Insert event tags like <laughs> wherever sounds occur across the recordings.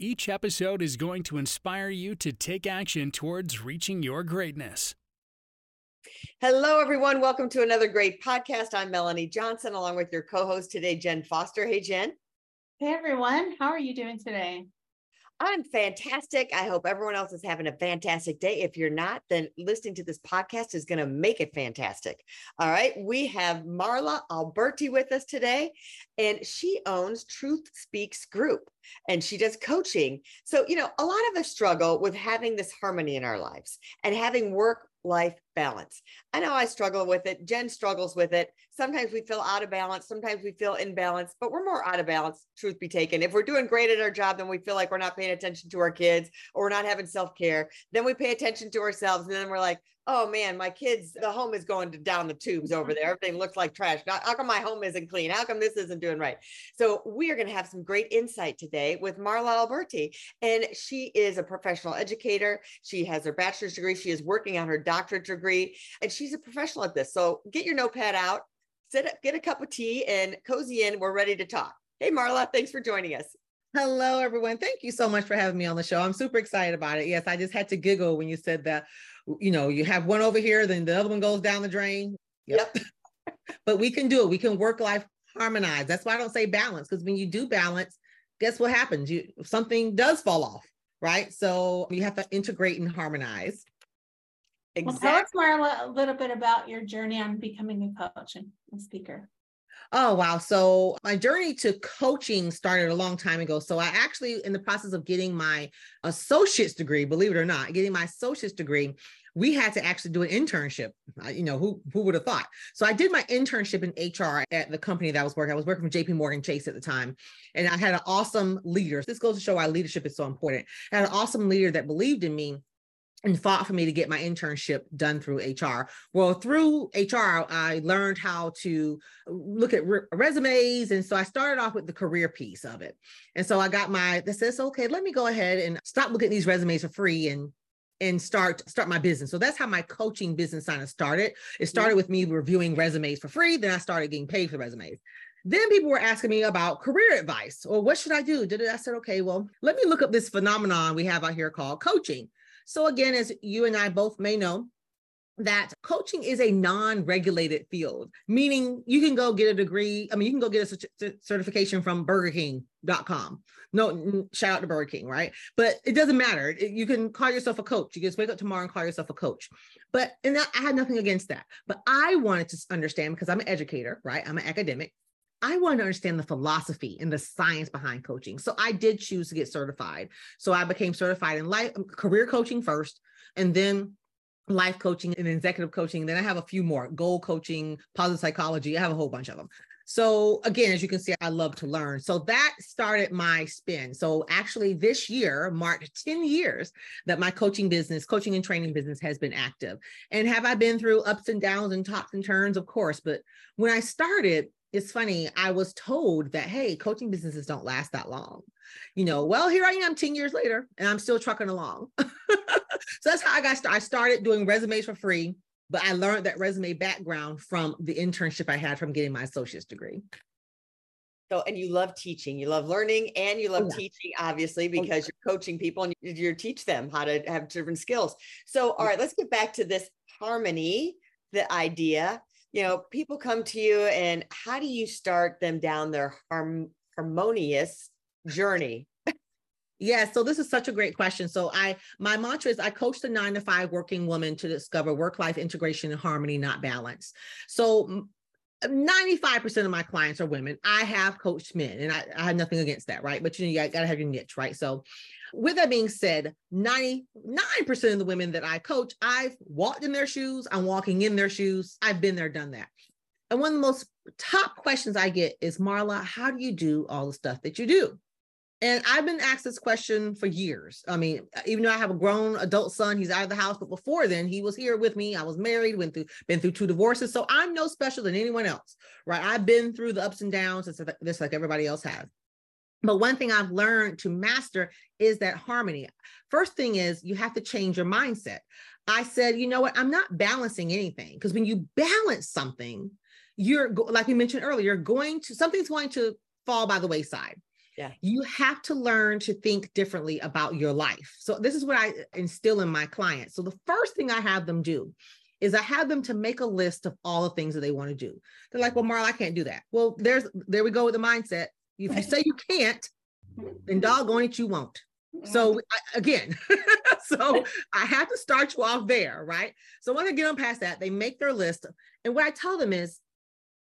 Each episode is going to inspire you to take action towards reaching your greatness. Hello, everyone. Welcome to another great podcast. I'm Melanie Johnson, along with your co host today, Jenn Foster. Hey, Jenn. Hey, everyone. How are you doing today? I'm fantastic. I hope everyone else is having a fantastic day. If you're not, then listening to this podcast is going to make it fantastic. All right. We have Marla Albertie with us today, and she owns Truth Speaks Group and she does coaching. So, you know, a lot of us struggle with having this harmony in our lives and having work life balance. I know I struggle with it. Jenn struggles with it. Sometimes we feel out of balance. Sometimes we feel in balance, but we're more out of balance, truth be taken. If we're doing great at our job, then we feel like we're not paying attention to our kids or we're not having self care. Then we pay attention to ourselves. And then we're like, oh man, my kids, the home is going to down the tubes over mm-hmm. there. Everything looks like trash. How come my home isn't clean? How come this isn't doing right? So we are going to have some great insight today with Marla Albertie. And she is a professional educator. She has her bachelor's degree. She is working on her doctorate degree and she's a professional at this. So get your notepad out, sit up, get a cup of tea and cozy in. We're ready to talk. Hey, Marla, thanks for joining us. Hello, everyone. Thank you so much for having me on the show. I'm super excited about it. Yes, I just had to giggle when you said that you know, you have one over here, then the other one goes down the drain. Yep. yep. <laughs> but we can do it. We can work life harmonize. That's why I don't say balance, because when you do balance, guess what happens? You something does fall off, right? So you have to integrate and harmonize. Exactly. Well, tell us more a little bit about your journey on becoming a coach and a speaker. Oh, wow. So my journey to coaching started a long time ago. So I actually, in the process of getting my associate's degree, believe it or not, getting my associate's degree, we had to actually do an internship. You know, who who would have thought? So I did my internship in HR at the company that I was working. I was working for JP Morgan Chase at the time. And I had an awesome leader. This goes to show why leadership is so important. I had an awesome leader that believed in me and fought for me to get my internship done through HR. Well, through HR, I learned how to look at re- resumes. And so I started off with the career piece of it. And so I got my, that says, okay, let me go ahead and stop looking at these resumes for free and and start start my business. So that's how my coaching business kind of started. It started with me reviewing resumes for free. Then I started getting paid for resumes. Then people were asking me about career advice or what should I do? Did I said, okay, well, let me look up this phenomenon we have out here called coaching. So, again, as you and I both may know, that coaching is a non-regulated field meaning you can go get a degree i mean you can go get a certification from burger king.com no shout out to burger king right? But it doesn't matter. You can call yourself a coach. You just wake up tomorrow and call yourself a coach. But and i had nothing against that. But i wanted to understand because i'm an educator right? I'm an academic I want to understand the philosophy and the science behind coaching. So I did choose to get certified. So I became certified in life career coaching first, and then life coaching and executive coaching. Then I have a few more goal coaching, positive psychology. I have a whole bunch of them. So again, as you can see, I love to learn. So that started my spin. So actually this year marked 10 years that my coaching business, coaching and training business has been active. And have I been through ups and downs and tops and turns? Of course. But when I started, it's funny. I was told that, hey, coaching businesses don't last that long. You know, well, here I am 10 years later and I'm still trucking along. <laughs> so that's how I got started. I started doing resumes for free, but I learned that resume background from the internship I had from getting my associate's degree. So, and you love teaching, you love learning, and you oh, love oh, yeah. teaching, obviously, oh, because you're coaching people and you, you teach them how to have different skills. So, all right, let's get back to this harmony, the idea you know people come to you and how do you start them down their harm, harmonious journey? Yeah so this is such a great question. So i my mantra is i coach the nine to five working woman to discover work life integration and harmony not balance. So 95% of my clients are women. I have coached men and I, I have nothing against that, right? But you know, you got to have your niche, right? So with that being said, 99% of the women that I coach, I've walked in their shoes, I'm walking in their shoes. I've been there, done that. And one of the most top questions I get is Marla, how do you do all the stuff that you do? And I've been asked this question for years. I mean, uh, even though I have a grown adult son, he's out of the house, but before then, he was here with me. I was married, went through, been through two divorces. So I'm no special than anyone else, right? I've been through the ups and downs, just like everybody else has. But one thing I've learned to master is that harmony. First thing is you have to change your mindset. I said, you know what? I'm not balancing anything because when you balance something, you're like we mentioned earlier, you're going to something's going to fall by the wayside. Yeah. You have to learn to think differently about your life. So this is what I instill in my clients. So the first thing I have them do is I have them to make a list of all the things that they want to do. They're like, well, Marla, I can't do that. Well, there's there we go with the mindset. If you say you can't, then mm-hmm. doggone it, you won't. So mm-hmm. I, again, <laughs> so I have to start you off there, right? So when they get them past that, they make their list. And what I tell them is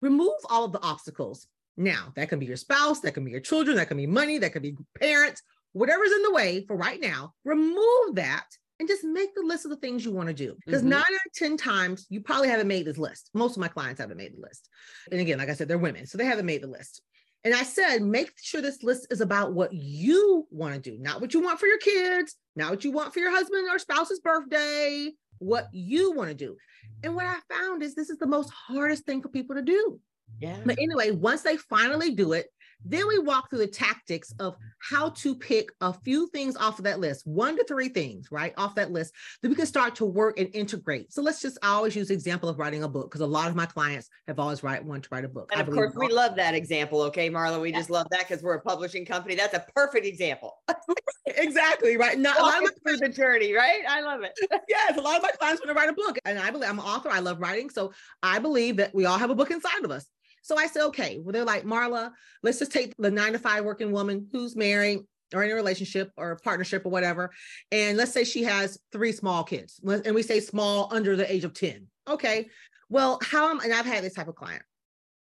remove all of the obstacles. Now, that can be your spouse, that can be your children, that can be money, that can be parents, whatever's in the way for right now, remove that and just make the list of the things you want to do. Because mm-hmm. nine out of 10 times, you probably haven't made this list. Most of my clients haven't made the list. And again, like I said, they're women, so they haven't made the list. And I said, make sure this list is about what you want to do, not what you want for your kids, not what you want for your husband or spouse's birthday, what you want to do. And what I found is this is the most hardest thing for people to do. Yeah. But anyway, once they finally do it, then we walk through the tactics of how to pick a few things off of that list, one to three things, right? Off that list that we can start to work and integrate. So let's just I always use the example of writing a book because a lot of my clients have always write want to write a book. And of course, we love that example. Okay, Marla, we yeah. just love that because we're a publishing company. That's a perfect example. <laughs> exactly, right. Not a lot of my, the journey, right? I love it. <laughs> yes, a lot of my clients want to write a book. And I believe I'm an author. I love writing. So I believe that we all have a book inside of us. So I said, okay, well, they're like, Marla, let's just take the nine to five working woman who's married or in a relationship or a partnership or whatever. And let's say she has three small kids. And we say small under the age of 10. Okay. Well, how am, and I've had this type of client.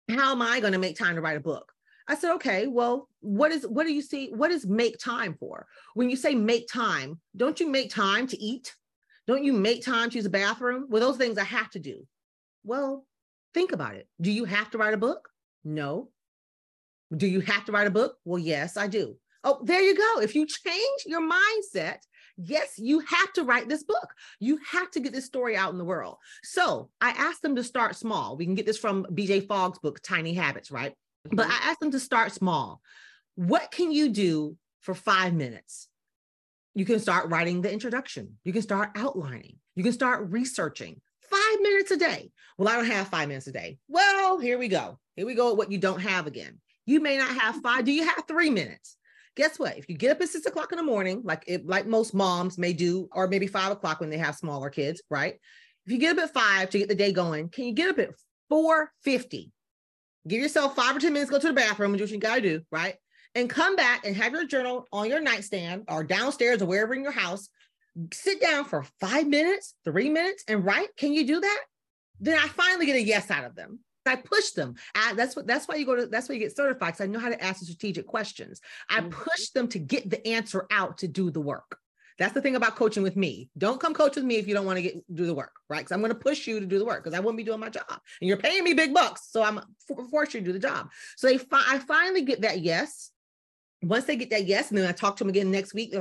How am I going to make time to write a book? I said, okay, well, what is, what do you see? What is make time for? When you say make time, don't you make time to eat? Don't you make time to use the bathroom? Well, those things I have to do. Well, Think about it. Do you have to write a book? No. Do you have to write a book? Well, yes, I do. Oh, there you go. If you change your mindset, yes, you have to write this book. You have to get this story out in the world. So I asked them to start small. We can get this from BJ Fogg's book, Tiny Habits, right? But mm-hmm. I asked them to start small. What can you do for five minutes? You can start writing the introduction. You can start outlining. You can start researching five minutes a day. Well, I don't have five minutes a day. Well, here we go. Here we go what you don't have again. You may not have five. Do you have three minutes? Guess what? If you get up at six o'clock in the morning, like it, like most moms may do, or maybe five o'clock when they have smaller kids, right? If you get up at five to get the day going, can you get up at 450? Give yourself five or 10 minutes, go to the bathroom and do what you got to do, right? And come back and have your journal on your nightstand or downstairs or wherever in your house sit down for five minutes, three minutes, and write. Can you do that? Then I finally get a yes out of them. I push them. I, that's what. That's why you go to. That's why you get certified. Because I know how to ask the strategic questions. I mm-hmm. push them to get the answer out to do the work. That's the thing about coaching with me. Don't come coach with me if you don't want to get do the work, right? Because I'm going to push you to do the work because I wouldn't be doing my job, and you're paying me big bucks, so I'm for, force you to do the job. So they, fi- I finally get that yes. Once they get that yes, and then I talk to them again next week,